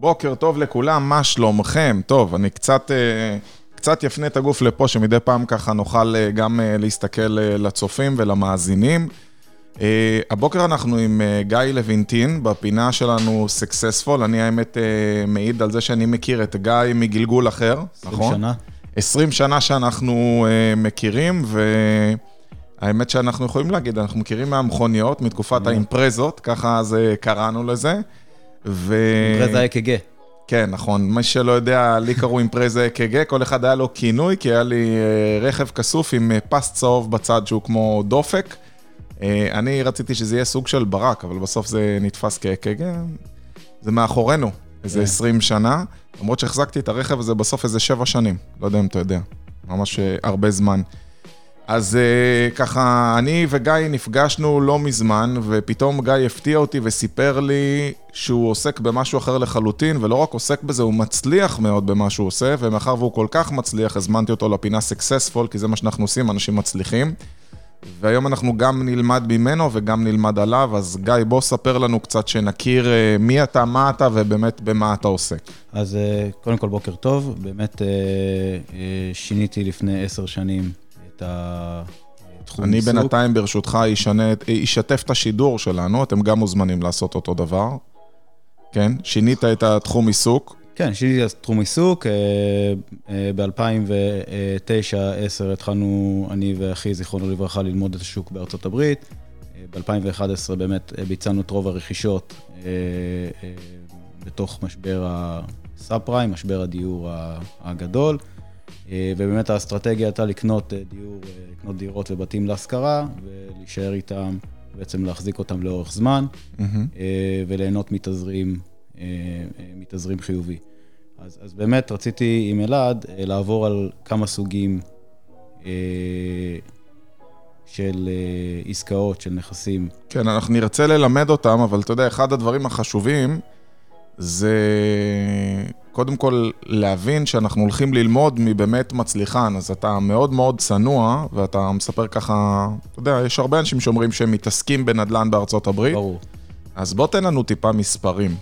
בוקר טוב לכולם, מה שלומכם? טוב, אני קצת, אה, קצת יפנה את הגוף לפה, שמדי פעם ככה נוכל אה, גם אה, להסתכל לצופים ולמאזינים. הבוקר אנחנו עם גיא לוינטין, בפינה שלנו סקסספול. אני האמת מעיד על זה שאני מכיר את גיא מגלגול אחר, 20 נכון? 20 שנה. 20 שנה שאנחנו מכירים, והאמת שאנחנו יכולים להגיד, אנחנו מכירים מהמכוניות, מתקופת האימפרזות, ככה זה קראנו לזה. ו... אימפרזה אק"ג. כן, נכון. מי שלא יודע, לי קראו אימפרזה אק"ג, כל אחד היה לו כינוי, כי היה לי אה, רכב כסוף עם אה, פס צהוב בצד שהוא כמו דופק. אה, אני רציתי שזה יהיה סוג של ברק, אבל בסוף זה נתפס כאק"ג. זה מאחורינו, איזה 20 כן. שנה, למרות שהחזקתי את הרכב הזה בסוף איזה 7 שנים. לא יודע אם אתה יודע, ממש הרבה זמן. אז אה, ככה, אני וגיא נפגשנו לא מזמן, ופתאום גיא הפתיע אותי וסיפר לי שהוא עוסק במשהו אחר לחלוטין, ולא רק עוסק בזה, הוא מצליח מאוד במה שהוא עושה, ומאחר והוא כל כך מצליח, הזמנתי אותו לפינה successful, כי זה מה שאנחנו עושים, אנשים מצליחים. והיום אנחנו גם נלמד ממנו וגם נלמד עליו, אז גיא, בוא ספר לנו קצת שנכיר uh, מי אתה, מה אתה ובאמת במה אתה עוסק. אז uh, קודם כל בוקר טוב, באמת שיניתי לפני עשר שנים התחום אני עיסוק. בינתיים, ברשותך, אשתף את השידור שלנו, אתם גם מוזמנים לעשות אותו דבר. כן, שינית את התחום עיסוק. כן, שיניתי את תחום עיסוק. ב-2009-2010 התחלנו, אני ואחי, זיכרונו לברכה, ללמוד את השוק בארצות הברית. ב-2011 באמת ביצענו את רוב הרכישות בתוך משבר הסאב פריים, משבר הדיור הגדול. אה, ובאמת האסטרטגיה הייתה לקנות אה, דיור, אה, לקנות דירות ובתים להשכרה, ולהישאר איתם, בעצם להחזיק אותם לאורך זמן, mm-hmm. וליהנות מתזרים, מתזרים חיובי. אז, אז באמת רציתי עם אלעד לעבור על כמה סוגים של עסקאות, של נכסים. כן, אנחנו נרצה ללמד אותם, אבל אתה יודע, אחד הדברים החשובים זה קודם כל להבין שאנחנו הולכים ללמוד מבאמת מצליחן, אז אתה מאוד מאוד צנוע, ואתה מספר ככה, אתה יודע, יש הרבה אנשים שאומרים שהם מתעסקים בנדל"ן בארצות הברית. ברור. אז בוא תן לנו טיפה מספרים,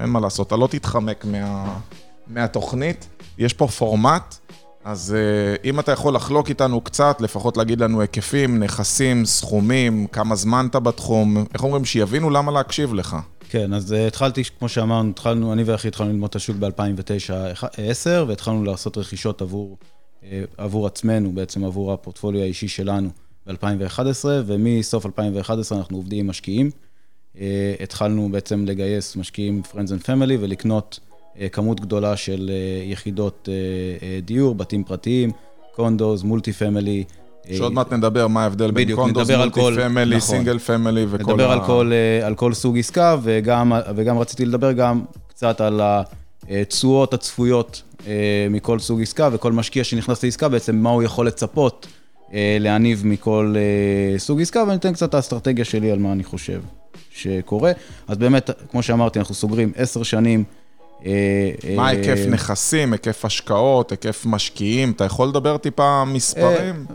אין מה לעשות, אתה לא תתחמק מה, מהתוכנית, יש פה פורמט, אז uh, אם אתה יכול לחלוק איתנו קצת, לפחות להגיד לנו היקפים, נכסים, סכומים, כמה זמן אתה בתחום, איך אומרים, שיבינו למה להקשיב לך. כן, אז uh, התחלתי, כמו שאמרנו, התחלנו, אני ואחי התחלנו ללמוד את השוק ב-2009-2010, והתחלנו לעשות רכישות עבור, uh, עבור עצמנו, בעצם עבור הפורטפוליו האישי שלנו ב-2011, ומסוף 2011 אנחנו עובדים עם משקיעים. התחלנו בעצם לגייס משקיעים Friends and Family ולקנות כמות גדולה של יחידות דיור, בתים פרטיים, condos, multi family, שעוד מעט נדבר מה ההבדל בין condos, multi family, single family וכל ה... נדבר על כל, אה, על כל סוג עסקה, וגם, וגם רציתי לדבר גם קצת על התשואות הצפויות אה, מכל סוג עסקה, וכל משקיע שנכנס לעסקה, בעצם מה הוא יכול לצפות אה, להניב מכל סוג עסקה, ואני אתן קצת את האסטרטגיה שלי על מה אני חושב שקורה. אז באמת, כמו שאמרתי, אנחנו סוגרים עשר שנים. מה היקף נכסים, היקף השקעות, היקף משקיעים? אתה יכול לדבר טיפה מספרים?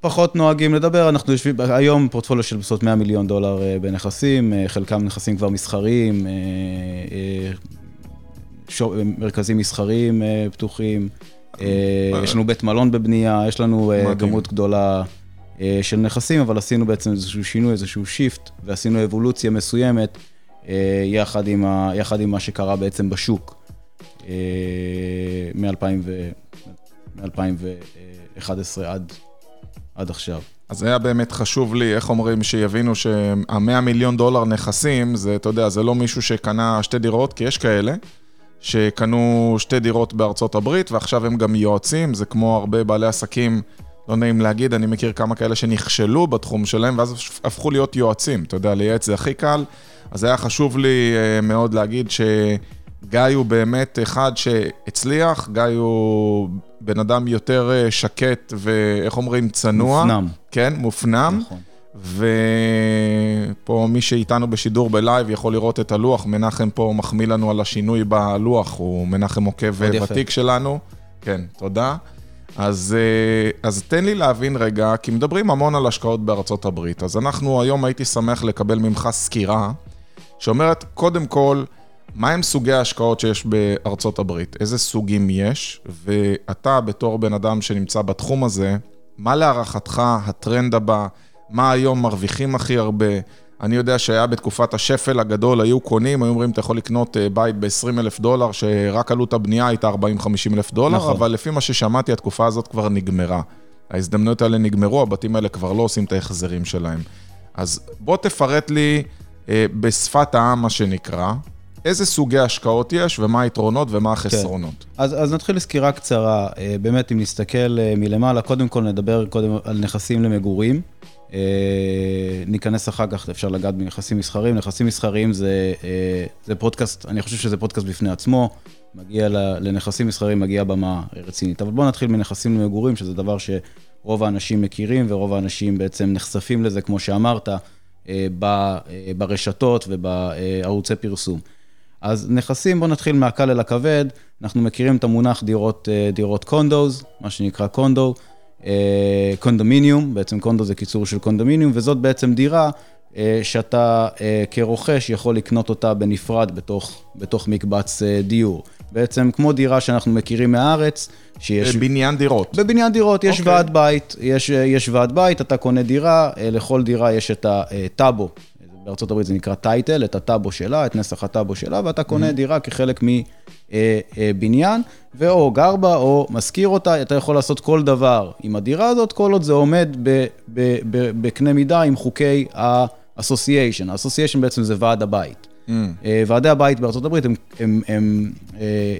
פחות נוהגים לדבר, אנחנו יושבים, היום פורטפוליו של בסביבות 100 מיליון דולר אה, בנכסים, אה, חלקם נכסים כבר מסחריים, אה, מרכזים מסחריים פתוחים, יש לנו בית מלון בבנייה, יש לנו כמות גדולה של נכסים, אבל עשינו בעצם איזשהו שינוי, איזשהו שיפט, ועשינו אבולוציה מסוימת יחד עם, ה, יחד עם מה שקרה בעצם בשוק מ-2011 עד עד עכשיו. אז היה באמת חשוב לי, איך אומרים, שיבינו שהמאה מיליון דולר נכסים, זה, אתה יודע, זה לא מישהו שקנה שתי דירות, כי יש כאלה, שקנו שתי דירות בארצות הברית, ועכשיו הם גם יועצים, זה כמו הרבה בעלי עסקים, לא נעים להגיד, אני מכיר כמה כאלה שנכשלו בתחום שלהם, ואז הפכו להיות יועצים, אתה יודע, לייעץ זה הכי קל. אז היה חשוב לי אה, מאוד להגיד ש... גיא הוא באמת אחד שהצליח, גיא הוא בן אדם יותר אה, שקט ואיך אומרים, צנוע. מופנם. כן, מופנם. נכון. ופה מי שאיתנו בשידור בלייב יכול לראות את הלוח, מנחם פה מחמיא לנו על השינוי בלוח, הוא מנחם עוקב ותיק שלנו. כן, תודה. אז, אה, אז תן לי להבין רגע, כי מדברים המון על השקעות בארצות הברית, אז אנחנו היום הייתי שמח לקבל ממך סקירה שאומרת, קודם כל, מה הם סוגי ההשקעות שיש בארצות הברית? איזה סוגים יש? ואתה, בתור בן אדם שנמצא בתחום הזה, מה להערכתך הטרנד הבא? מה היום מרוויחים הכי הרבה? אני יודע שהיה בתקופת השפל הגדול, היו קונים, היו אומרים, אתה יכול לקנות אה, בית ב-20 אלף דולר, שרק עלות הבנייה הייתה 40-50 אלף דולר, נכון. אבל לפי מה ששמעתי, התקופה הזאת כבר נגמרה. ההזדמנויות האלה נגמרו, הבתים האלה כבר לא עושים את ההחזרים שלהם. אז בוא תפרט לי אה, בשפת העם, מה שנקרא, איזה סוגי השקעות יש ומה היתרונות ומה החסרונות. כן. אז, אז נתחיל לסקירה קצרה. אה, באמת, אם נסתכל אה, מלמעלה, קודם כל נדבר קודם על נכסים למגורים. אה, ניכנס אחר כך, אפשר לגעת בנכסים מסחריים. נכסים מסחריים זה, זה פודקאסט, אני חושב שזה פודקאסט בפני עצמו. מגיע לנכסים מסחריים, מגיע במה רצינית. אבל בואו נתחיל מנכסים למגורים, שזה דבר שרוב האנשים מכירים ורוב האנשים בעצם נחשפים לזה, כמו שאמרת, ברשתות ובערוצי פרסום. אז נכסים, בואו נתחיל מהקל אל הכבד. אנחנו מכירים את המונח דירות, אה, דירות קונדוז, מה שנקרא קונדו, אה, קונדומיניום, בעצם קונדו זה קיצור של קונדומיניום, וזאת בעצם דירה אה, שאתה כרוכש יכול לקנות אותה בנפרד בתוך, בתוך מקבץ דיור. בעצם כמו דירה שאנחנו מכירים מהארץ, שיש... בבניין דירות. בבניין דירות, יש okay. אוקיי. ועד בית, יש, יש ועד בית, אתה קונה דירה, לכל דירה יש את הטאבו, בארצות הברית זה נקרא טייטל, את הטאבו שלה, את נסח הטאבו שלה, ואתה קונה mm-hmm. דירה כחלק מבניין, ואו גר בה או משכיר אותה, אתה יכול לעשות כל דבר עם הדירה הזאת, כל עוד זה עומד בקנה מידה עם חוקי ה-association. ה-association בעצם זה ועד הבית. Mm. ועדי הבית בארצות הברית הם, הם, הם,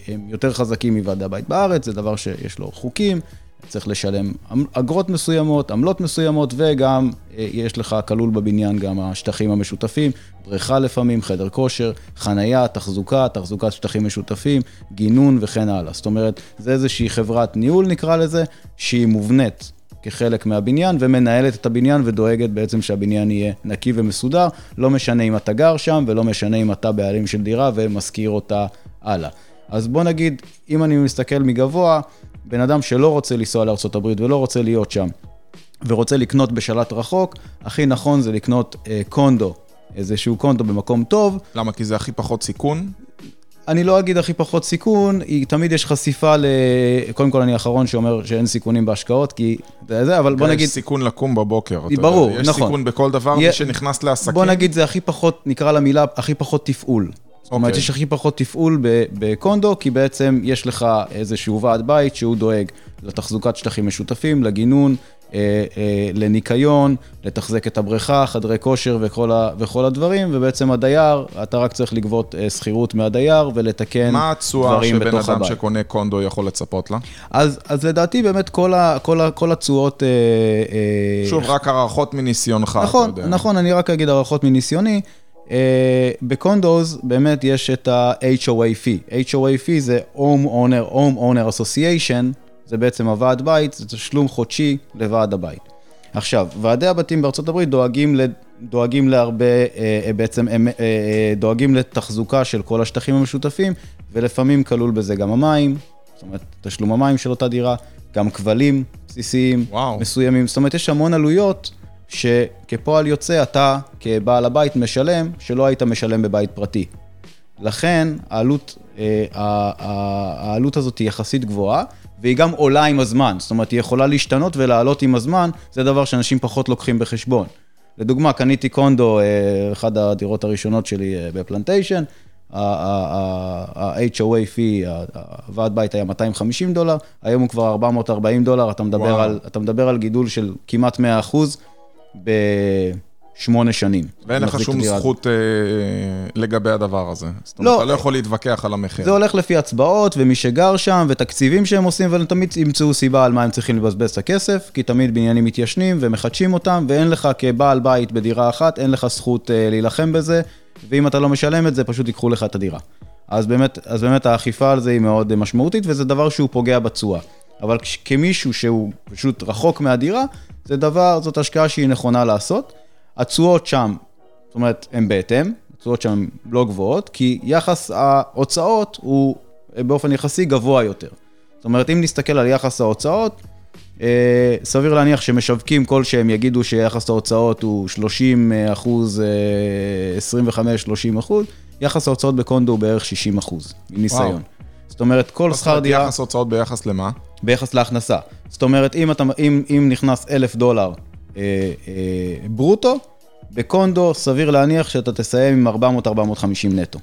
הם יותר חזקים מוועדי הבית בארץ, זה דבר שיש לו חוקים. צריך לשלם אגרות מסוימות, עמלות מסוימות, וגם אה, יש לך כלול בבניין גם השטחים המשותפים, בריכה לפעמים, חדר כושר, חנייה, תחזוקה, תחזוקת שטחים משותפים, גינון וכן הלאה. זאת אומרת, זה איזושהי חברת ניהול נקרא לזה, שהיא מובנית כחלק מהבניין ומנהלת את הבניין ודואגת בעצם שהבניין יהיה נקי ומסודר, לא משנה אם אתה גר שם ולא משנה אם אתה בעלים של דירה ומשכיר אותה הלאה. אז בוא נגיד, אם אני מסתכל מגבוה, בן אדם שלא רוצה לנסוע לארה"ב ולא רוצה להיות שם, ורוצה לקנות בשלט רחוק, הכי נכון זה לקנות אה, קונדו, איזשהו קונדו במקום טוב. למה? כי זה הכי פחות סיכון? אני לא אגיד הכי פחות סיכון, היא, תמיד יש חשיפה ל... קודם כל אני האחרון שאומר שאין סיכונים בהשקעות, כי זה, אבל בוא נגיד... יש סיכון לקום בבוקר, ברור, יודע. יש נכון. יש סיכון בכל דבר, מי שנכנס לעסקים. בוא נגיד זה הכי פחות, נקרא למילה, הכי פחות תפעול. זאת אומרת, אוקיי. יש הכי פחות תפעול בקונדו, כי בעצם יש לך איזשהו ועד בית שהוא דואג לתחזוקת שטחים משותפים, לגינון, אה, אה, לניקיון, לתחזק את הבריכה, חדרי כושר וכל, ה, וכל הדברים, ובעצם הדייר, אתה רק צריך לגבות אה, שכירות מהדייר ולתקן מה התשואה שבן אדם שקונה קונדו יכול לצפות לה? אז, אז לדעתי באמת כל, ה, כל, ה, כל התשואות... שוב, רק הערכות מניסיונך, נכון, אתה יודע. נכון, אני רק אגיד הערכות מניסיוני. Uh, בקונדוז באמת יש את ה-HOA fee. HOA fee זה Home Owner, Home Owner Association, זה בעצם הוועד בית, זה תשלום חודשי לוועד הבית. עכשיו, ועדי הבתים בארצות הברית דואגים, דואגים להרבה, אה, אה, בעצם הם אה, אה, דואגים לתחזוקה של כל השטחים המשותפים, ולפעמים כלול בזה גם המים, זאת אומרת, תשלום המים של אותה דירה, גם כבלים בסיסיים וואו. מסוימים, זאת אומרת, יש המון עלויות שכפועל יוצא אתה כבעל הבית משלם, שלא היית משלם בבית פרטי. לכן העלות, אה, העלות הזאת היא יחסית גבוהה, והיא גם עולה עם הזמן. זאת אומרת, היא יכולה להשתנות ולעלות עם הזמן, זה דבר שאנשים פחות לוקחים בחשבון. לדוגמה, קניתי קונדו, אה, אחת הדירות הראשונות שלי אה, בפלנטיישן, ה-HOA fee, הוועד בית היה 250 דולר, היום הוא כבר 440 דולר, אתה מדבר, על, אתה מדבר על גידול של כמעט 100 אחוז. בשמונה שנים. ואין לך שום זכות אה, לגבי הדבר הזה. זאת אומרת, לא, אתה לא יכול להתווכח על המחיר. זה הולך לפי הצבעות, ומי שגר שם, ותקציבים שהם עושים, והם תמיד ימצאו סיבה על מה הם צריכים לבזבז את הכסף, כי תמיד בניינים מתיישנים ומחדשים אותם, ואין לך כבעל בית בדירה אחת, אין לך זכות אה, להילחם בזה, ואם אתה לא משלם את זה, פשוט ייקחו לך את הדירה. אז באמת, אז באמת האכיפה על זה היא מאוד משמעותית, וזה דבר שהוא פוגע בתשואה. אבל כמישהו שהוא פשוט רחוק מהדירה, זה דבר, זאת השקעה שהיא נכונה לעשות. התשואות שם, זאת אומרת, הן בהתאם, התשואות שם לא גבוהות, כי יחס ההוצאות הוא באופן יחסי גבוה יותר. זאת אומרת, אם נסתכל על יחס ההוצאות, אה, סביר להניח שמשווקים כל שהם יגידו שיחס ההוצאות הוא 30 אחוז, 25-30 אה, אחוז, יחס ההוצאות בקונדו הוא בערך 60 אחוז, מניסיון. וואו. זאת אומרת, כל שכר דירה... יחס הוצאות ביחס למה? ביחס להכנסה. זאת אומרת, אם, אתה, אם, אם נכנס אלף דולר אה, אה, ברוטו, בקונדו סביר להניח שאתה תסיים עם 400-450 נטו.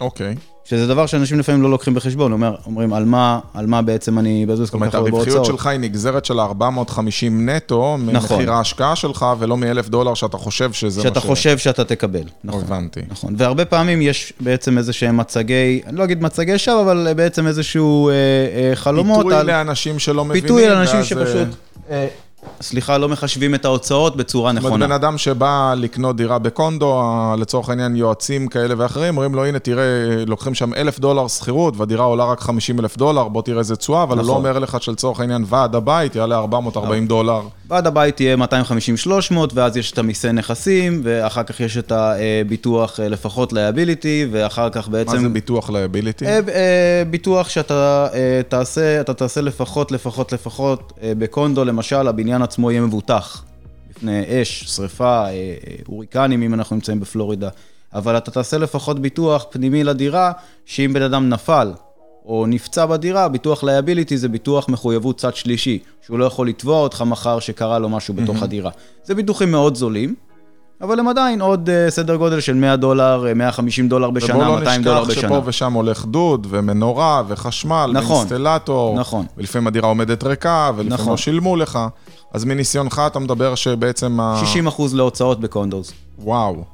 אוקיי. שזה דבר שאנשים לפעמים לא לוקחים בחשבון, אומר, אומרים, על מה, על מה בעצם אני מבזבז זאת כל אומרת, כך הרבה הרווחיות בהוצאות. שלך היא נגזרת של 450 נטו, נכון. ממחיר ההשקעה שלך, ולא מ-1,000 דולר שאתה חושב שזה מה ש... שאתה חושב שאתה תקבל. נכון. הבנתי. נכון, והרבה פעמים יש בעצם איזה שהם מצגי, אני לא אגיד מצגי שווא, אבל בעצם איזשהו אה, אה, חלומות פיתוי על... לאנשים שלא מבינים. פיתוי לאנשים ואז, שפשוט, אה, סליחה, לא מחשבים את ההוצאות בצורה זאת אומרת, נכונה. בן אדם שבא לקנות דירה ב condo, לצורך העניין יועצים כאלה ואחרים, אומרים לו, הנה, תראה, לוקחים שם אלף דולר שכירות, והדירה עולה רק 50 אלף דולר, בוא תראה איזה תשואה, אבל לא נכון. אומר לך שלצורך העניין ועד הבית יעלה 440 דולר. ועד הבית יהיה 250-300, ואז יש את המיסי נכסים, ואחר כך יש את הביטוח אה, לפחות liability, ואחר כך בעצם... מה זה ביטוח liability? אה, אה, ביטוח שאתה אה, תעשה, אתה תעשה לפחות, לפחות, לפחות, אה, ב condo למשל, הבניין עצמו יהיה מבוטח. בפני אש, שריפה, אה, אה, הוריקנים, אם אנחנו נמצאים בפלורידה. אבל אתה תעשה לפחות ביטוח פנימי לדירה, שאם בן אדם נפל או נפצע בדירה, ביטוח liability זה ביטוח מחויבות צד שלישי, שהוא לא יכול לתבוע אותך מחר שקרה לו משהו בתוך הדירה. זה ביטוחים מאוד זולים. אבל הם עדיין עוד אה, סדר גודל של 100 דולר, אה, 150 דולר ובואו בשנה, לא 200 דולר נשכח בשנה. שפה ושם הולך דוד, ומנורה, וחשמל, נכון, ואינסטלטור. נכון. ולפעמים הדירה עומדת ריקה, ולפעמים נכון. לא שילמו לך. אז מניסיונך אתה מדבר שבעצם ה... 60 אחוז להוצאות בקונדוס. וואו.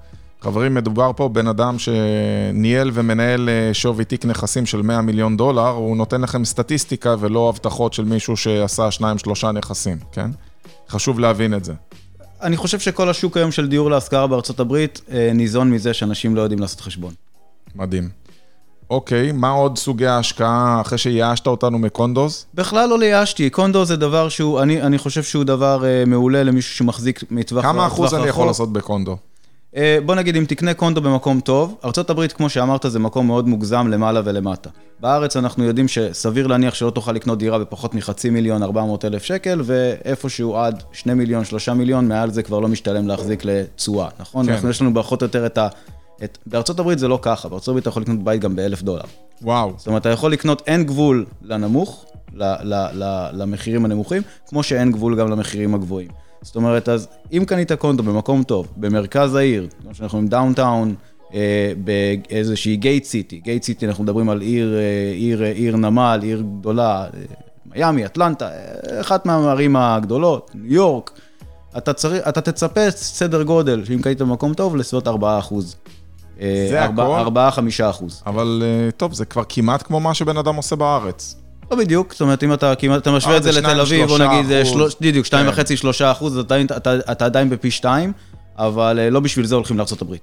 חברים, מדובר פה בן אדם שניהל ומנהל אה, שווי תיק נכסים של 100 מיליון דולר, הוא נותן לכם סטטיסטיקה ולא הבטחות של מישהו שעשה שניים, שלושה נכסים, כן? חשוב להבין את זה. אני חושב שכל השוק היום של דיור להשכרה בארצות הברית אה, ניזון מזה שאנשים לא יודעים לעשות חשבון. מדהים. אוקיי, מה עוד סוגי ההשקעה אחרי שייאשת אותנו מקונדוס? בכלל לא לייאשתי, קונדו זה דבר שהוא, אני, אני חושב שהוא דבר אה, מעולה למישהו שמחזיק מטווח כמה אחוז אני יכול רחוק. לעשות בקונדו? אה, בוא נגיד, אם תקנה קונדו במקום טוב, ארה"ב, כמו שאמרת, זה מקום מאוד מוגזם למעלה ולמטה. בארץ אנחנו יודעים שסביר להניח שלא תוכל לקנות דירה בפחות מחצי מיליון, 400 אלף שקל, ואיפשהו עד 2 מיליון, 3 מיליון, מעל זה כבר לא משתלם להחזיק לתשואה, נכון? כן. אנחנו, יש לנו פחות או יותר את ה... את... בארצות הברית זה לא ככה, בארצות הברית אתה יכול לקנות בית גם באלף דולר. וואו. זאת אומרת, אתה יכול לקנות, אין גבול לנמוך, ל, ל, ל, למחירים הנמוכים, כמו שאין גבול גם למחירים הגבוהים. זאת אומרת, אז אם קנית condo במקום טוב, במרכז העיר, כמו שאנחנו עם downtown, אה, באיזושהי gate city, gate city אנחנו מדברים על עיר, אה, עיר, אה, עיר נמל, עיר גדולה, אה, מיאמי, אטלנטה, אה, אחת מהערים הגדולות, ניו יורק, אתה, צריך, אתה תצפה סדר גודל, שאם קנית במקום טוב, לסביבות 4 אחוז. אה, זה הכל? 4-5 אחוז. אבל אה, טוב, זה כבר כמעט כמו מה שבן אדם עושה בארץ. לא בדיוק, זאת אומרת, אם אתה כמעט, אתה משווה אה, את זה לתל אביב, בוא נגיד, בדיוק, שתיים כן. וחצי, שלושה אחוז, אתה עדיין- בפי שתיים, אבל אה, לא בשביל זה הולכים לארה"ב.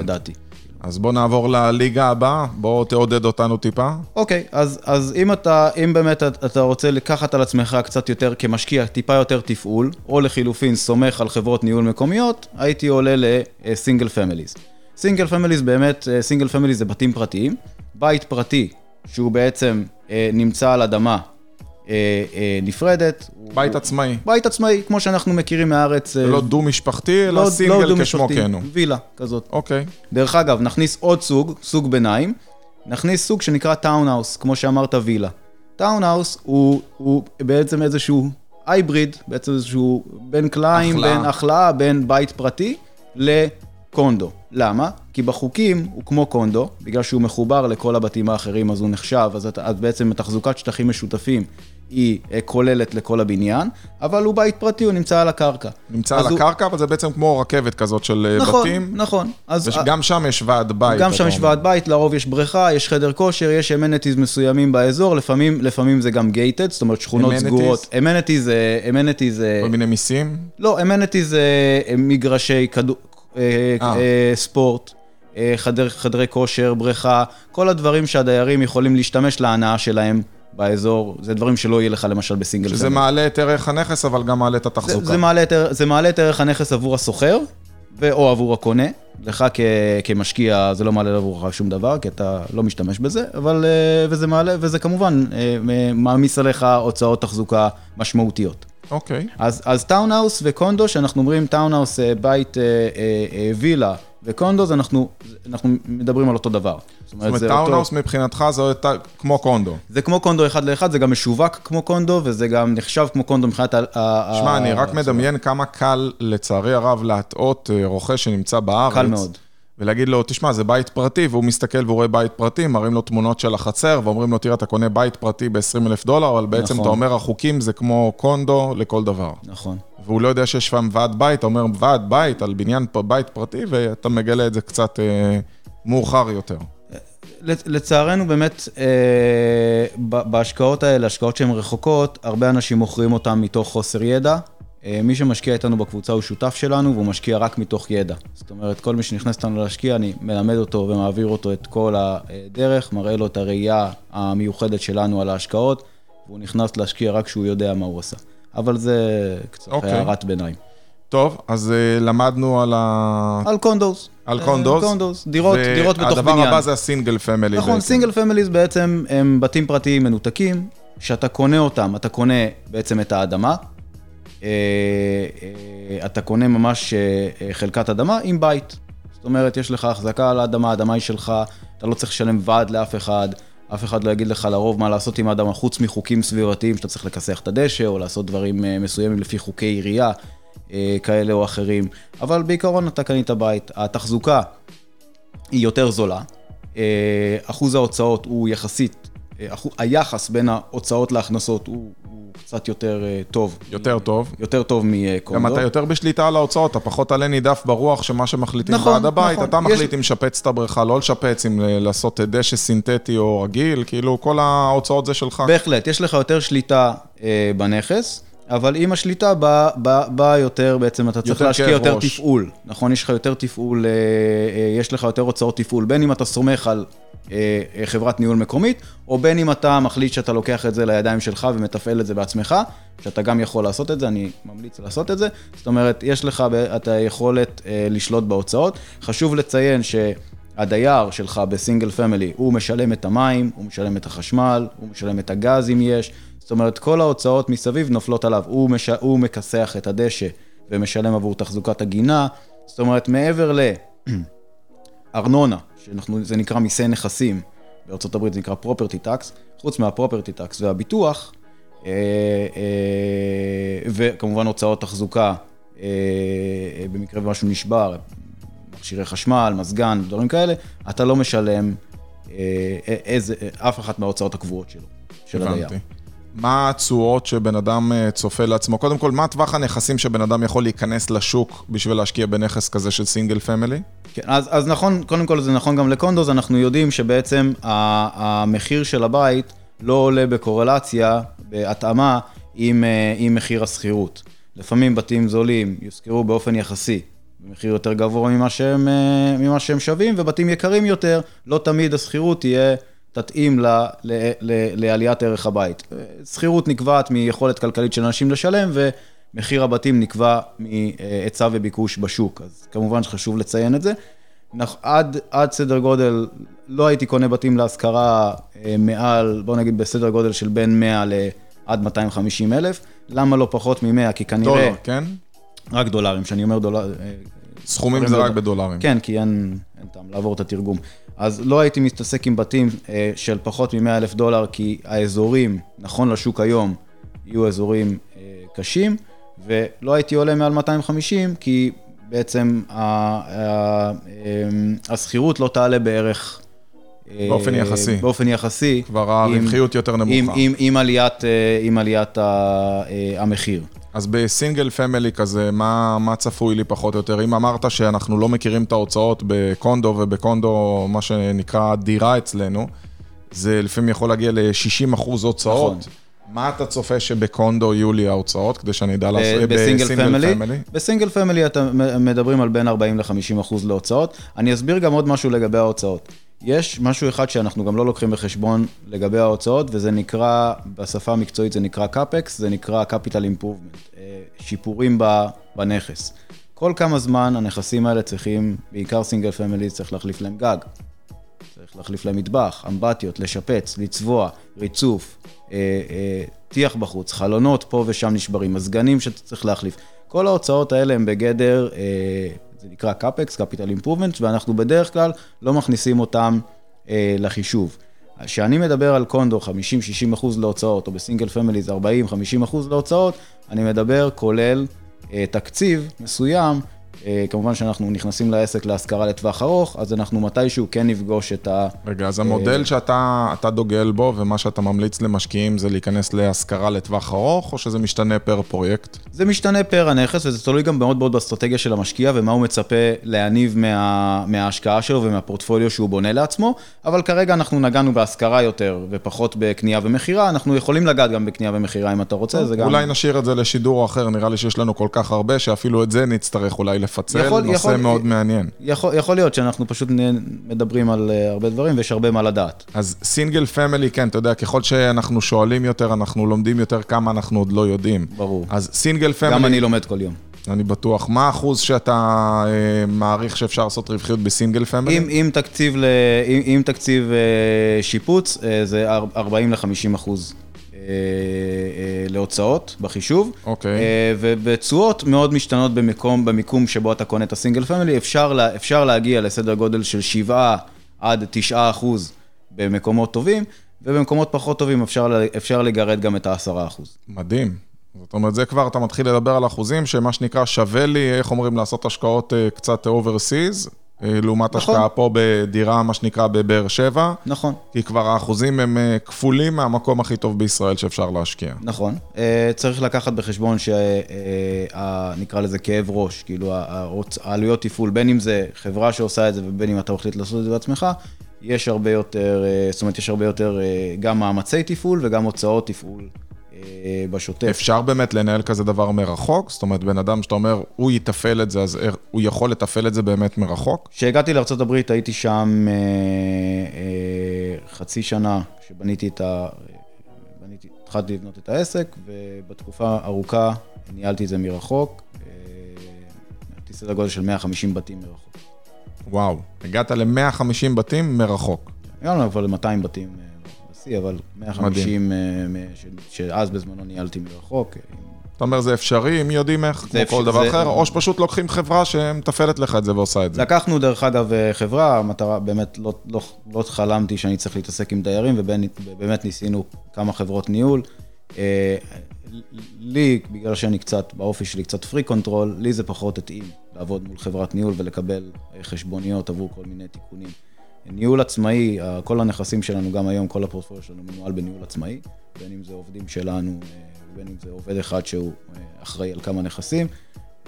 לדעתי. אז בוא נעבור לליגה הבאה, בוא תעודד אותנו טיפה. אוקיי, אז, אז אם אתה, אם באמת אתה- רוצה לקחת על עצמך קצת יותר כמשקיע, טיפה יותר תפעול, או לחילופין סומך על חברות ניהול מקומיות, הייתי עולה ל single families. single families באמת, single families זה בתים פרטיים. בית פרטי, שהוא בעצם אה, נמצא על אדמה אה, אה, נפרדת. הוא- בית עצמאי. בית עצמאי, כמו שאנחנו מכירים מהארץ. זה אה, לא דו-משפחתי, אלא לא סינגל דו כשמו כן הוא. וילה כזאת. אוקיי. דרך אגב, נכניס עוד סוג, סוג ביניים, נכניס סוג שנקרא townhouse, כמו שאמרת וילה. townhouse הוא, הוא בעצם איזשהו hybrid, בעצם איזשהו בן כלאיים. בין הכלאה, בין בית פרטי ל condo. למה? כי בחוקים הוא כמו condo, בגלל שהוא מחובר לכל הבתים האחרים אז הוא נחשב, אז, אתה, אז בעצם תחזוקת שטחים משותפים היא אה, כוללת לכל הבניין, אבל הוא בית פרטי, הוא נמצא על הקרקע. נמצא על הוא- הקרקע, אבל זה בעצם כמו רכבת כזאת של אה, נכון, בתים. נכון. אז וגם שם יש ועד בית. גם שם יש. ועד בית, לרוב יש בריכה, יש חדר כושר, יש amenities מסוימים באזור, לפעמים, לפעמים זה גם gated, זאת אומרת שכונות Amenities? סגורות. amenities amenities זה, כל מיני מיסים. לא, amenities זה מגרשי כדור, ספורט, אה, חדר, חדרי כושר, בריכה, כל הדברים שהדיירים יכולים להשתמש להנאה שלהם באזור, זה דברים שלא יהיה לך למשל בסינגל שזה פמילי. מעלה את ערך הנכס, אבל גם מעלה את זה, התחזוקה. זה, מעלה את, זה מעלה את ערך הנכס עבור הסוחר, ו- או עבור הקונה. לך כ- כמשקיע זה לא מעלה עבורך שום דבר, כי אתה לא משתמש בזה, אבל, אה, וזה מעלה, וזה כמובן אה, מעמיס עליך הוצאות תחזוקה משמעותיות. אוקיי. אז, אז townhouse ו condo, שאנחנו אומרים townhouse אה, בית וילה, ו condos אנחנו, אנחנו מדברים על אותו דבר. זאת אומרת, townhouse אותו... מבחינתך זה כמו condo. זה כמו condo אחד לאחד, זה גם משווק כמו condo, וזה גם נחשב כמו condo מבחינת ה... שמע, אני רק מדמיין כמה קל, לצערי הרב, להטעות אה, רוכש שנמצא בארץ. קל מאוד. ולהגיד לו, תשמע, זה בית פרטי, והוא מסתכל והוא רואה בית פרטי, מראים לו תמונות של החצר, ואומרים לו, תראה, אתה קונה בית פרטי ב-20 אלף דולר, אבל בעצם נכון. אתה אומר, החוקים זה כמו condo לכל דבר. נכון. והוא לא יודע שיש שם ועד בית, אתה אומר, ועד בית על בניין בית פרטי, ואתה מגלה את זה קצת אה, מאוחר יותר. לצערנו באמת, אה, בהשקעות האלה, השקעות שהן רחוקות, הרבה אנשים מוכרים אותן מתוך חוסר ידע. אה, מי שמשקיע איתנו בקבוצה הוא שותף שלנו, והוא משקיע רק מתוך ידע. זאת אומרת, כל מי שנכנס איתנו להשקיע, אני מלמד אותו ומעביר אותו את כל הדרך, מראה לו את הראייה המיוחדת שלנו על ההשקעות, והוא נכנס להשקיע רק כשהוא יודע מה הוא עשה. אבל זה קצת okay. אוקיי. הערת ביניים. טוב, אז uh, למדנו על ה... על condos. על condos. Uh, condos, דירות, ו- דירות בתוך בניין. והדבר הבא זה ה single family. נכון, בעצם. סינגל פמיליז בעצם הם בתים פרטיים מנותקים, שאתה קונה אותם, אתה קונה בעצם את האדמה, אה, אה, אתה קונה ממש אה, חלקת אדמה עם בית. זאת אומרת, יש לך החזקה על האדמה, האדמה היא שלך, אתה לא צריך לשלם ועד לאף אחד, אף אחד לא יגיד לך לרוב מה לעשות עם האדמה, חוץ מחוקים סביבתיים, שאתה צריך לכסח את הדשא, או לעשות דברים מסוימים לפי חוקי עירייה, כאלה או אחרים. אבל בעיקרון אתה קנית בית, התחזוקה היא יותר זולה, אחוז ההוצאות הוא יחסית, היחס בין ההוצאות להכנסות הוא קצת יותר אה, טוב. יותר טוב. יותר טוב מקונדו. גם אתה יותר בשליטה על ההוצאות, אתה פחות עלה נידף ברוח שמה שמחליטים נכון, בעד הבית, נכון. אתה מחליט יש... אם לשפץ את הבריכה, לא לשפץ, אם לעשות דשא סינתטי או רגיל, כאילו כל ההוצאות זה שלך. בהחלט, יש לך יותר שליטה אה, בנכס. אבל עם השליטה בא, בא, בא יותר, בעצם אתה צריך להשקיע יותר ראש. תפעול, נכון? יש לך יותר תפעול, אה, אה, יש לך יותר הוצאות תפעול, בין אם אתה סומך על אה, חברת ניהול מקומית, או בין אם אתה מחליט שאתה לוקח את זה לידיים שלך ומתפעל את זה בעצמך, שאתה גם יכול לעשות את זה, אני ממליץ לעשות את זה. זאת אומרת, יש לך את היכולת לשלוט בהוצאות. חשוב לציין שהדייר שלך בסינגל פמילי, הוא משלם את המים, הוא משלם את החשמל, הוא משלם את הגז אם יש. זאת אומרת, כל ההוצאות מסביב נופלות עליו. הוא, מש... הוא מכסח את הדשא ומשלם עבור תחזוקת הגינה. זאת אומרת, מעבר לארנונה, שזה נקרא מיסי נכסים, בארה"ב זה נקרא property tax, חוץ מה-property tax והביטוח, אה, אה, וכמובן הוצאות תחזוקה, אה, במקרה ומשהו נשבר, מכשירי חשמל, מזגן, דברים כאלה, אתה לא משלם איזה, אף אחת מההוצאות הקבועות שלו, של הדייר. מה התשואות שבן אדם אה, צופה לעצמו? קודם כל, מה טווח הנכסים שבן אדם יכול להיכנס לשוק בשביל להשקיע בנכס כזה של סינגל פמילי? כן, אז, אז נכון, קודם כל זה נכון גם לקונדוס, אנחנו יודעים שבעצם המחיר של הבית לא עולה בקורלציה, בהתאמה, עם, אה, עם מחיר השכירות. לפעמים בתים זולים יושכרו באופן יחסי במחיר יותר גבוה ממה שהם, אה, ממה שהם שווים, ובתים יקרים יותר, לא תמיד השכירות תהיה... תתאים ל, ל, ל, לעליית ערך הבית. שכירות נקבעת מיכולת כלכלית של אנשים לשלם, ומחיר הבתים נקבע מהיצע וביקוש בשוק. אז כמובן שחשוב לציין את זה. עד, עד סדר גודל, לא הייתי קונה בתים להשכרה אה, מעל, בוא נגיד בסדר גודל של בין 100 לעד 250 אלף. למה לא פחות מ-100? כי כנראה... דולר, כן? רק דולרים, כשאני אומר דולר... אה, סכומים זה רק בדולרים. כן, כי אין, אין טעם לעבור את התרגום. אז לא הייתי מתעסק עם בתים אה, של פחות מ-100 אלף דולר, כי האזורים, נכון לשוק היום, יהיו אזורים אה, קשים, ולא הייתי עולה מעל 250, כי בעצם אה, השכירות לא תעלה בערך... באופן יחסי. באופן יחסי. כבר הרווחיות יותר נמוכה. עם, עם, עם עליית, עם עליית המחיר. אז ב single family כזה, מה, מה צפוי לי פחות או יותר? אם אמרת שאנחנו לא מכירים את ההוצאות ב condo, וב condo, מה שנקרא דירה אצלנו, זה לפעמים יכול להגיע ל-60 אחוז הוצאות. נכון. מה אתה צופה שב condo יהיו לי ההוצאות, כדי שאני אדע לעשות בסינגל פמילי? בסינגל פמילי אתם מדברים על בין 40 ל-50 אחוז להוצאות. אני אסביר גם עוד משהו לגבי ההוצאות. יש משהו אחד שאנחנו גם לא לוקחים בחשבון לגבי ההוצאות, וזה נקרא, בשפה המקצועית זה נקרא CAPEX, זה נקרא capital improvement, אה, שיפורים בנכס. כל כמה זמן הנכסים האלה צריכים, בעיקר single family, צריך להחליף להם גג. צריך להחליף להם מטבח, אמבטיות, לשפץ, לצבוע, ריצוף, אה, אה, טיח בחוץ, חלונות פה ושם נשברים, מזגנים שאתה צריך להחליף. כל ההוצאות האלה הן בגדר, זה נקרא CAPEX, Capital Improvement, ואנחנו בדרך כלל לא מכניסים אותם אה, לחישוב. כשאני מדבר על condo 50-60 אחוז להוצאות, או ב single family זה 40-50 אחוז להוצאות, אני מדבר כולל אה, תקציב מסוים כמובן שאנחנו נכנסים לעסק להשכרה לטווח ארוך, אז אנחנו מתישהו כן נפגוש את ה... רגע, אז המודל שאתה דוגל בו ומה שאתה ממליץ למשקיעים זה להיכנס להשכרה לטווח ארוך, או שזה משתנה פר פרויקט? זה משתנה פר הנכס, וזה תלוי גם מאוד מאוד באסטרטגיה של המשקיע ומה הוא מצפה להניב מה, מההשקעה שלו ומהפורטפוליו שהוא בונה לעצמו, אבל כרגע אנחנו נגענו בהשכרה יותר ופחות בקנייה ומכירה, אנחנו יכולים לגעת גם בקנייה ומכירה אם אתה רוצה, זה גם... אולי נשאיר את זה לשידור אחר, נראה לי שיש לנו כל כך הרבה, שאפילו את זה נצטרך אולי לפצל, יכול, נושא יכול, מאוד מעניין. יכול, יכול להיות שאנחנו פשוט מדברים על uh, הרבה דברים ויש הרבה מה לדעת. אז סינגל פמילי, כן, אתה יודע, ככל שאנחנו שואלים יותר, אנחנו לומדים יותר כמה אנחנו עוד לא יודעים. ברור. אז single family... גם אני לומד כל יום. אני בטוח. מה האחוז שאתה אה, מעריך שאפשר לעשות רווחיות ב single family? עם, עם תקציב, ל, עם, עם תקציב אה, שיפוץ, אה, זה 40 ל-50 אחוז. אה, אה, להוצאות בחישוב. אוקיי. אה, ובתשואות מאוד משתנות במקום, במיקום שבו אתה קונה את הסינגל פמילי. אפשר, לה, אפשר להגיע לסדר גודל של 7 עד 9 אחוז במקומות טובים, ובמקומות פחות טובים אפשר, אפשר לגרד גם את ה-10 אחוז. מדהים. זאת אומרת, זה כבר, אתה מתחיל לדבר על אחוזים, שמה שנקרא שווה לי, איך אומרים, לעשות השקעות קצת overseas, לעומת נכון. השקעה פה בדירה, מה שנקרא, בבאר שבע. נכון. כי כבר האחוזים הם אה, כפולים מהמקום הכי טוב בישראל שאפשר להשקיע. נכון. אה, צריך לקחת בחשבון שנקרא לזה כאב ראש, כאילו העלויות תפעול, בין אם זה חברה שעושה את זה ובין אם אתה מחליט לעשות את זה בעצמך, יש הרבה יותר, זאת אומרת, יש הרבה יותר גם מאמצי תפעול וגם הוצאות תפעול. אה, בשוטף. אפשר באמת לנהל כזה דבר מרחוק? זאת אומרת, בן אדם שאתה אומר, הוא יתפעל את זה, אז הוא יכול לתפעל את זה באמת מרחוק? כשהגעתי לארה"ב הייתי שם אה, אה, חצי שנה, שבניתי את ה... בניתי, התחלתי לבנות את העסק, ובתקופה ארוכה ניהלתי את זה מרחוק. הייתי סדר גודל של 150 בתים מרחוק. וואו, הגעת ל-150 בתים מרחוק. הגענו כבר ל-200 בתים. בשיא, אבל 150 אה, שאז בזמנו ניהלתי מרחוק. אתה אומר זה אפשרי, אם יודעים איך, כמו כל דבר זה... אחר, או שפשוט לוקחים חברה שמתפעלת לך את זה ועושה את זה. לקחנו דרך אגב אה, חברה, המטרה, באמת לא, לא, לא חלמתי שאני צריך להתעסק עם דיירים, ובאמת ניסינו כמה חברות ניהול. אה, לי, בגלל שאני קצת, באופי שלי קצת freak control, לי זה פחות התאים לעבוד מול חברת ניהול ולקבל חשבוניות עבור כל מיני תיקונים. ניהול עצמאי, כל הנכסים שלנו, גם היום, כל הפורטפוליו שלנו מנוהל בניהול עצמאי, בין אם זה עובדים שלנו, אה, בין אם זה עובד אחד שהוא אה, אחראי על כמה נכסים.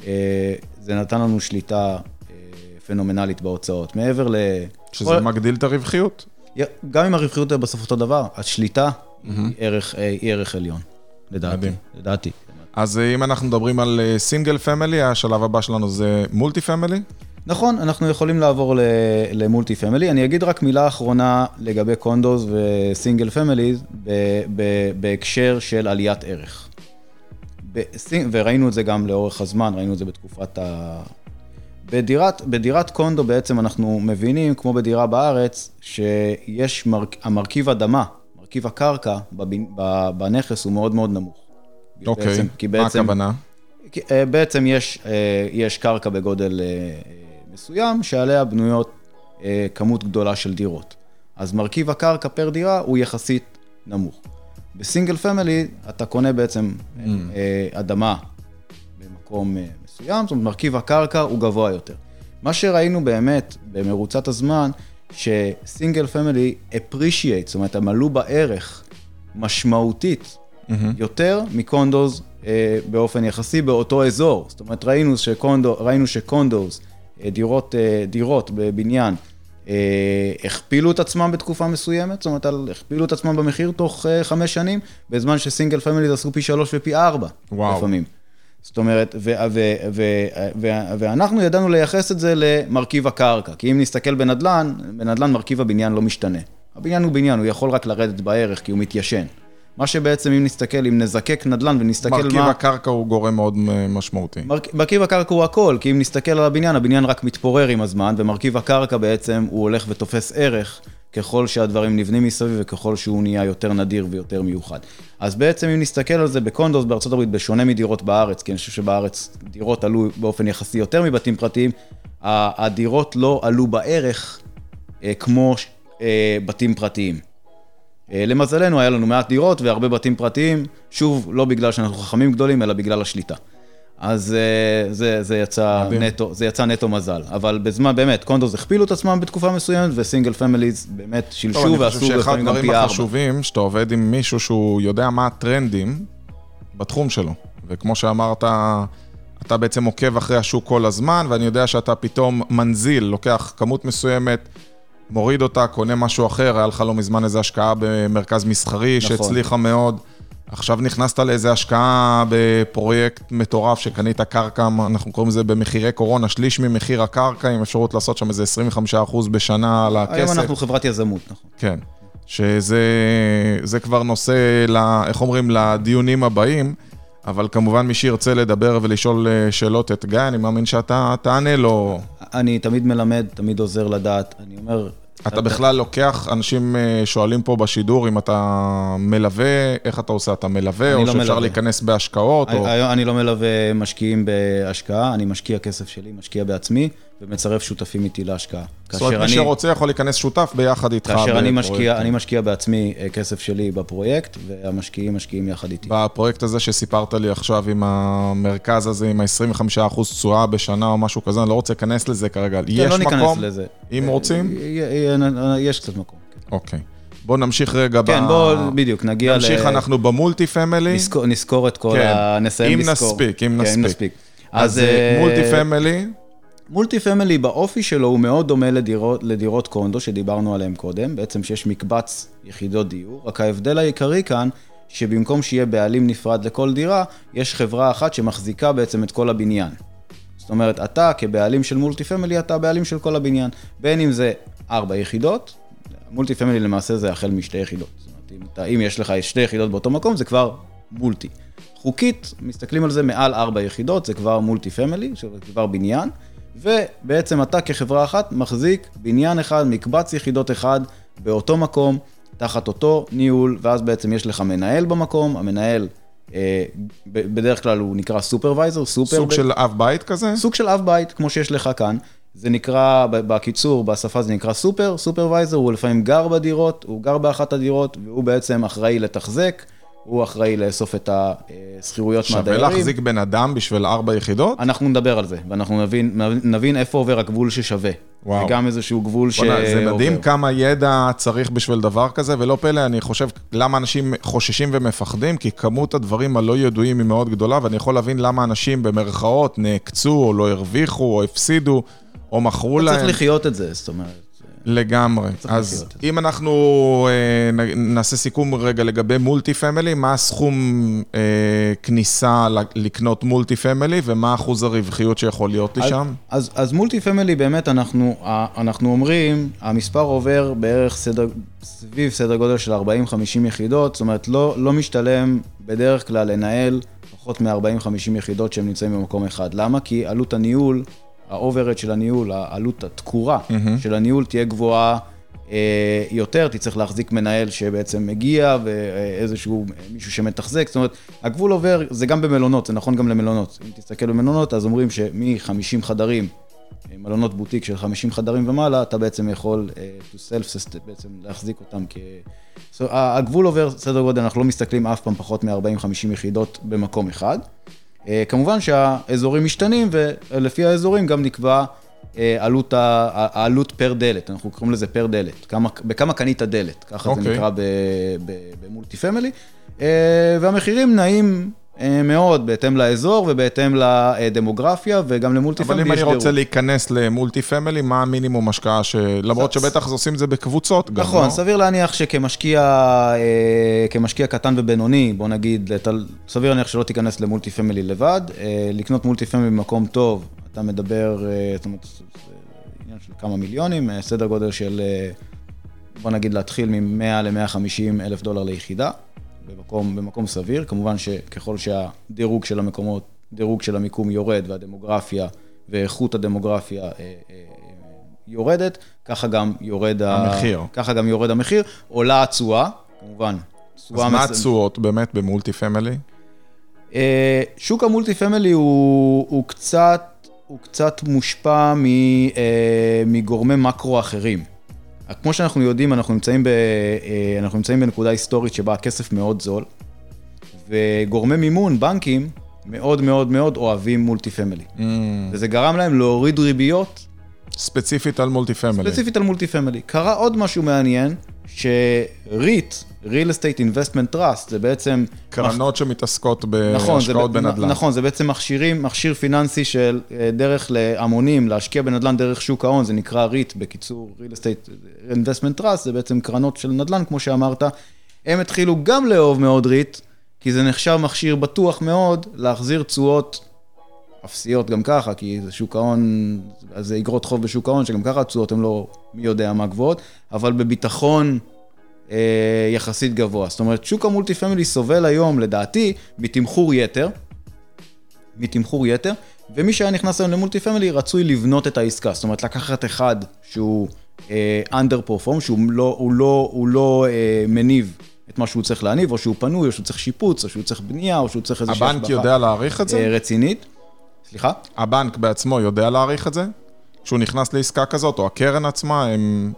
אה, זה נתן לנו שליטה פנומנלית בהוצאות. מעבר ל... שזה כל... מגדיל את הרווחיות. גם אם הרווחיות היא בסוף אותו דבר, השליטה mm-hmm. היא, ערך, היא ערך עליון, לדעתי. מדהים. לדעתי. אז אם אנחנו מדברים על single family, השלב הבא שלנו זה multi family? נכון, אנחנו יכולים לעבור ל multi family. אני אגיד רק מילה אחרונה לגבי condos ו single families בהקשר של עליית ערך. וראינו את זה גם לאורך הזמן, ראינו את זה בתקופת ה... בדירת, בדירת קונדו בעצם אנחנו מבינים, כמו בדירה בארץ, שיש מר, המרכיב אדמה, מרכיב הקרקע בנכס הוא מאוד מאוד נמוך. אוקיי, בעצם, מה בעצם, הכוונה? אה, בעצם יש, אה, יש קרקע בגודל אה, מסוים, שעליה בנויות אה, כמות גדולה של דירות. אז מרכיב הקרקע פר דירה הוא יחסית נמוך. ב single family אתה קונה בעצם mm. אה, אדמה במקום אה, מסוים, זאת אומרת מרכיב הקרקע הוא גבוה יותר. מה שראינו באמת במרוצת הזמן, ש single family appreciate, זאת אומרת הם עלו בערך משמעותית mm-hmm. יותר מ condos אה, באופן יחסי באותו אזור. זאת אומרת ראינו ש condo, ראינו ש condos אה, דירות, אה, דירות בבניין אה, הכפילו את עצמם בתקופה מסוימת, זאת אומרת, הכפילו את עצמם במחיר תוך חמש שנים, בזמן ש single family עשו פי שלוש ופי ארבע לפעמים. זאת אומרת, ו- ו- ו- ו- ואנחנו ידענו לייחס את זה למרכיב הקרקע, כי אם נסתכל בנדל"ן, בנדל"ן מרכיב הבניין לא משתנה. הבניין הוא בניין, הוא יכול רק לרדת בערך כי הוא מתיישן. מה שבעצם, אם נסתכל, אם נזקק נדל"ן ונסתכל מרכיב מה... מרכיב הקרקע הוא גורם מאוד משמעותי. מרכ... מרכיב הקרקע הוא הכל, כי אם נסתכל על הבניין, הבניין רק מתפורר עם הזמן, ומרכיב הקרקע בעצם, הוא הולך ותופס ערך ככל שהדברים נבנים מסביב וככל שהוא נהיה יותר נדיר ויותר מיוחד. אז בעצם אם נסתכל על זה ב condos בארצות הברית, בשונה מדירות בארץ, כי אני חושב שבארץ דירות עלו באופן יחסי יותר מבתים פרטיים, הדירות לא עלו בערך אה, כמו אה, בתים פרטיים. אה, למזלנו, היה לנו מעט דירות והרבה בתים פרטיים, שוב, לא בגלל שאנחנו חכמים גדולים, אלא בגלל השליטה. אז אה, זה, זה, יצא נטו, זה יצא נטו מזל. אבל בזמן, באמת, condos הכפילו את עצמם בתקופה מסוימת, ו single families באמת שילשו ועשו לפעמים גם פי ארבע. אני חושב שאחד הדברים החשובים, שאתה עובד עם מישהו שהוא יודע מה הטרנדים בתחום שלו. וכמו שאמרת, אתה בעצם עוקב אחרי השוק כל הזמן, ואני יודע שאתה פתאום מנזיל, לוקח כמות מסוימת, מוריד אותה, קונה משהו אחר, היה לך לא מזמן איזו השקעה במרכז מסחרי נכון. שהצליחה מאוד. עכשיו נכנסת לאיזו השקעה בפרויקט מטורף שקנית קרקע, אנחנו קוראים לזה במחירי קורונה, שליש ממחיר הקרקע, עם אפשרות לעשות שם איזה 25% בשנה על הכסף. היום אנחנו חברת יזמות, נכון. כן, שזה כבר נושא, לה, איך אומרים, לדיונים הבאים. אבל כמובן מי שירצה לדבר ולשאול אה, שאלות את גיא, אני מאמין שאתה תענה לו. אני תמיד מלמד, תמיד עוזר לדעת. אני אומר, אתה בכלל לוקח, אנשים אה, שואלים פה בשידור אם אתה מלווה, איך אתה עושה? אתה מלווה, או לא שאפשר מלווה. להיכנס בהשקעות? אני, או... אני לא מלווה משקיעים בהשקעה, אני משקיע כסף שלי, משקיע בעצמי, ומצרף שותפים איתי להשקעה. זאת אומרת, מי שרוצה יכול להיכנס שותף ביחד איתך כאשר אני משקיע, אני משקיע בעצמי אה, כסף שלי בפרויקט, והמשקיעים משקיעים יחד איתי. בפרויקט הזה שסיפרת לי עכשיו עם המרכז הזה, עם ה-25% תשואה בשנה או משהו כזה, אני לא רוצה להיכנס לזה כרגע. כן, יש לא מקום? לזה. אם רוצים? יש קצת מקום. כן. אוקיי. בוא נמשיך רגע כן, ב... כן, בוא, בדיוק, נגיע נמשיך, ל... נמשיך, אנחנו במולטי פמילי. נזכור, נזכור את כל כן. ה... נסיים אם לזכור. נספיק, אם כן, נספיק. אם נספיק. אז, אז מולטי פמילי. מולטי פמילי באופי שלו הוא מאוד דומה לדירות, לדירות condo שדיברנו עליהן קודם, בעצם שיש מקבץ יחידות דיור, רק ההבדל העיקרי כאן, שבמקום שיהיה בעלים נפרד לכל דירה, יש חברה אחת שמחזיקה בעצם את כל הבניין. זאת אומרת, אתה כבעלים של multi family, אתה בעלים של כל הבניין. בין אם זה ארבע יחידות, multi family למעשה זה החל משתי יחידות. זאת אומרת, אם, אתה, אם יש לך שתי יחידות באותו מקום, זה כבר multi. חוקית, מסתכלים על זה מעל ארבע יחידות, זה כבר multi family, זה כבר בניין. ובעצם אתה כחברה אחת מחזיק בניין אחד, מקבץ יחידות אחד, באותו מקום, תחת אותו ניהול, ואז בעצם יש לך מנהל במקום, המנהל אה, בדרך כלל הוא נקרא supervisor, super... סוג ב... של אב בית כזה? סוג של אב בית, כמו שיש לך כאן. זה נקרא, בקיצור, בשפה זה נקרא super, supervisor, הוא לפעמים גר בדירות, הוא גר באחת הדירות, והוא בעצם אחראי לתחזק. הוא אחראי לאסוף את השכירויות מהדיירים. שווה להחזיק בן אדם בשביל ארבע יחידות? אנחנו נדבר על זה, ואנחנו נבין, נבין איפה עובר הגבול ששווה. וואו. וגם איזשהו גבול שעובר. זה מדהים כמה ידע צריך בשביל דבר כזה, ולא פלא, אני חושב, למה אנשים חוששים ומפחדים, כי כמות הדברים הלא ידועים היא מאוד גדולה, ואני יכול להבין למה אנשים במרכאות נעקצו, או לא הרוויחו, או הפסידו, או מכרו להם. צריך לחיות את זה, זאת אומרת. לגמרי. אז אם אנחנו אה, נעשה סיכום רגע לגבי multi family, מה הסכום אה, כניסה לקנות multi family ומה אחוז הרווחיות שיכול להיות לי שם? אז, אז multi family באמת אנחנו, אנחנו אומרים, המספר עובר בערך סדר, סביב סדר גודל של 40-50 יחידות, זאת אומרת לא, לא משתלם בדרך כלל לנהל פחות מ-40-50 יחידות שהם נמצאים במקום אחד. למה? כי עלות הניהול ה overhead של הניהול, העלות התקורה mm-hmm. של הניהול תהיה גבוהה אה, יותר, תצטרך להחזיק מנהל שבעצם מגיע ואיזשהו מישהו שמתחזק, זאת אומרת, הגבול עובר, זה גם במלונות, זה נכון גם למלונות. אם תסתכל במלונות, אז אומרים שמ-50 חדרים, מלונות בוטיק של 50 חדרים ומעלה, אתה בעצם יכול uh, to self בעצם להחזיק אותם כ... So, הגבול עובר, סדר גודל, אנחנו לא מסתכלים אף פעם פחות מ-40-50 יחידות במקום אחד. אה, כמובן שהאזורים משתנים, ולפי האזורים גם נקבע אה, עלות, העלות per דלת, אנחנו קוראים לזה per דלת, כמה, בכמה קנית דלת, ככה okay. זה אוקיי. נקרא ב multi family, אה, והמחירים נעים מאוד בהתאם לאזור ובהתאם לדמוגרפיה וגם ל multi family. אבל אם אני רוצה להיכנס ל multi family, מה המינימום השקעה ש... למרות שבטח עושים את זה בקבוצות גם, נכון, לא? סביר להניח שכמשקיע כמשקיע קטן ובינוני, בוא נגיד, סביר להניח שלא תיכנס ל multi family לבד. לקנות מולטי פמילי במקום טוב, אתה מדבר, זאת אומרת, עניין של כמה מיליונים, סדר גודל של, בוא נגיד, להתחיל מ-100 ל-150 אלף דולר ליחידה. במקום, במקום סביר. כמובן שככל שהדירוג של המקומות, דירוג של המיקום יורד והדמוגרפיה ואיכות הדמוגרפיה אה, אה, יורדת, ככה גם יורד המחיר. ה... ככה גם יורד המחיר, עולה התשואה, כמובן. אז מה התשואות באמת ב multi family? אה, שוק ה multi family הוא, הוא קצת הוא קצת מושפע מ, אה, מגורמי מקרו אחרים. כמו שאנחנו יודעים, אנחנו נמצאים, ב, אה, אנחנו נמצאים בנקודה היסטורית שבה הכסף מאוד זול, וגורמי מימון, בנקים, מאוד מאוד מאוד אוהבים multi family. Mm. וזה גרם להם להוריד ריביות. ספציפית על multi family. ספציפית על multi family. קרה עוד משהו מעניין, ש REIT, real estate investment trust, זה בעצם... קרנות מח... שמתעסקות נכון, בהשקעות נכון, בנדל"ן. נכון, זה בעצם מכשירים, מכשיר פיננסי של אה, דרך להמונים, להשקיע בנדל"ן דרך שוק ההון, זה נקרא REIT, בקיצור, real estate investment trust, זה בעצם קרנות של נדל"ן, כמו שאמרת. הם התחילו גם לאהוב מאוד REIT, כי זה נחשב מכשיר בטוח מאוד להחזיר תשואות אפסיות גם ככה, כי זה שוק ההון, אז זה אגרות חוב בשוק ההון, שגם ככה התשואות הן לא מי יודע מה גבוהות, אבל בביטחון אה, יחסית גבוה. זאת אומרת, שוק ה multi family סובל היום, לדעתי, מתמחור יתר, מתמחור יתר, ומי שהיה נכנס היום ל multi family רצוי לבנות את העסקה. זאת אומרת, לקחת אחד שהוא אה, under perform, שהוא לא, הוא לא, הוא לא אה, מניב את מה שהוא צריך להניב, או שהוא פנוי, או שהוא צריך שיפוץ, או שהוא צריך בנייה, או שהוא צריך איזושהי השבחה. הבנק יודע להעריך את זה? אה, רצינית. סליחה? הבנק בעצמו יודע להעריך את זה? כשהוא נכנס לעסקה כזאת, או הקרן עצמה, הם...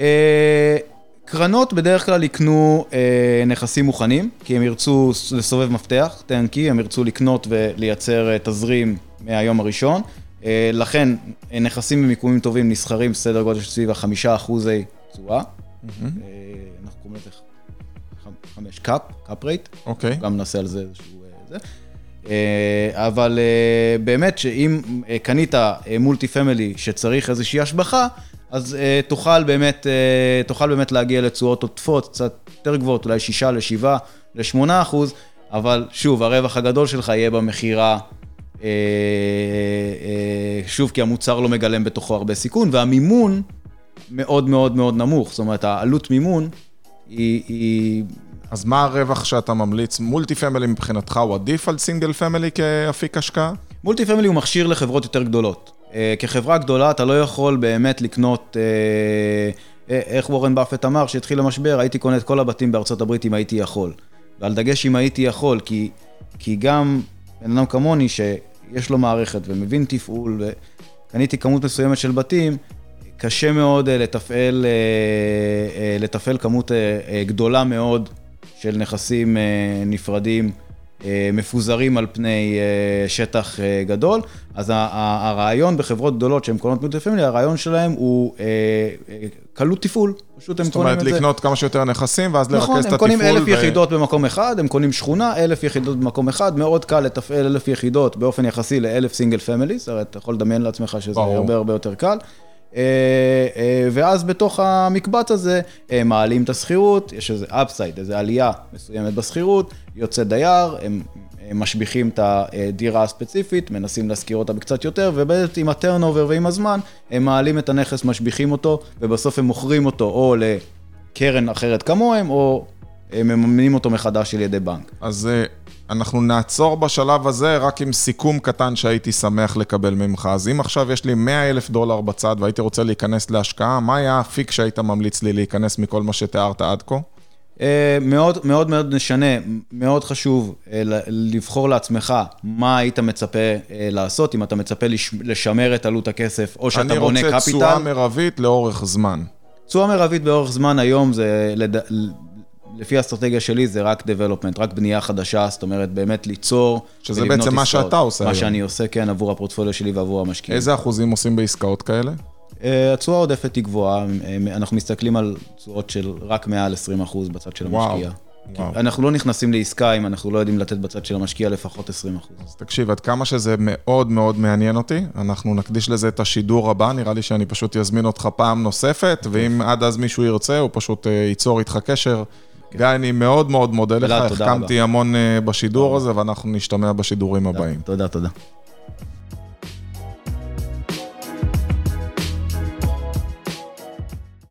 אה, קרנות בדרך כלל יקנו אה, נכסים מוכנים, כי הם ירצו לסובב מפתח, טנקי, הם ירצו לקנות ולייצר אה, תזרים מהיום הראשון. אה, לכן, אה, נכסים במיקומים טובים נסחרים סדר גודל של סביב החמישה אחוזי תשואה. Mm-hmm. אה, אנחנו קוראים לזה חמש cap, cap rate. אוקיי. גם נעשה על זה איזשהו... אה, זה. אה, אבל אה, באמת שאם אה, קנית multi family שצריך איזושהי השבחה, אז תוכל באמת, תוכל באמת להגיע לתשואות שוטפות קצת יותר גבוהות, אולי 6 ל-7 ל-8 אחוז, אבל שוב, הרווח הגדול שלך יהיה במכירה, שוב, כי המוצר לא מגלם בתוכו הרבה סיכון, והמימון מאוד מאוד מאוד נמוך, זאת אומרת, העלות מימון היא... היא אז מה הרווח שאתה ממליץ? multi family מבחינתך הוא עדיף על single family כאפיק השקעה? multi family הוא מכשיר לחברות יותר גדולות. אה, כחברה גדולה אתה לא יכול באמת לקנות, אה, איך וורן באפט אמר, כשהתחיל המשבר, הייתי קונה את כל הבתים בארצות הברית אם הייתי יכול. ועל דגש אם הייתי יכול, כי, כי גם בן אדם כמוני שיש לו מערכת ומבין תפעול, וקניתי כמות מסוימת של בתים, קשה מאוד לתפעל, לתפעל כמות גדולה מאוד של נכסים אה, נפרדים, אה, מפוזרים על פני אה, שטח גדול. אז הרעיון בחברות גדולות שהן קונות multi family, הרעיון שלהם הוא קלות תפעול. פשוט הם קונים את זה. זאת אומרת, לקנות כמה שיותר נכסים ואז לרכז נכון, את התפעול. נכון, הם קונים אלף. יחידות במקום אחד, הם קונים שכונה, אלף יחידות במקום אחד, מאוד קל לתפעל אלף יחידות באופן יחסי לאלף single families, הרי אתה יכול לדמיין לעצמך שזה. הרבה הרבה יותר קל. אה, אה, ואז בתוך המקבץ הזה מעלים את השכירות, יש איזה אפסייד, איזה עלייה מסוימת בשכירות, יוצא דייר, הם משביחים את הדירה הספציפית, מנסים להשכיר אותה בקצת יותר, ובאמת עם הטרנובר ועם הזמן, הם מעלים את הנכס, משביחים אותו, ובסוף הם מוכרים אותו או לקרן אחרת כמוהם, או מממנים אותו מחדש על ידי בנק. אז אה, אנחנו נעצור בשלב הזה רק עם סיכום קטן שהייתי שמח לקבל ממך. אז אם עכשיו יש לי 100 אלף דולר בצד והייתי רוצה להיכנס להשקעה, מה היה האפיק שהיית ממליץ לי להיכנס מכל מה שתיארת עד כה? אה, מאוד מאוד מאוד נשנה, מאוד חשוב אה, לבחור לעצמך מה היית מצפה לעשות, אם אתה מצפה לשמר את עלות הכסף, או שאתה בונה קפיטל. אני רוצה תשואה מרבית לאורך זמן. תשואה מרבית באורך זמן היום זה לפי האסטרטגיה שלי זה רק development, רק בנייה חדשה, זאת אומרת באמת ליצור שזה בעצם מה שאתה עושה מה היום. שאני עושה, כן, עבור הפורטפוליו שלי ועבור המשקיעים. איזה אחוזים עושים בעסקאות כאלה? אה, התשואה העודפת היא גבוהה, אה, אנחנו מסתכלים על תשואות של רק מעל 20 אחוז בצד של המשקיע. וואו. אנחנו לא נכנסים לעסקה אם אנחנו לא יודעים לתת בצד של המשקיע לפחות 20 אחוז. אז תקשיב, עד כמה שזה מאוד מאוד מעניין אותי, אנחנו נקדיש לזה את השידור הבא, נראה לי שאני פשוט אזמין אותך פעם נוספת, ואם עד אז מישהו ירצה, הוא פשוט אה, ייצור איתך קשר. גיא, אני מאוד מאוד מודה לך, החכמתי המון אה, בשידור הזה, ואנחנו נשתמע בשידורים הבאים. תודה, תודה.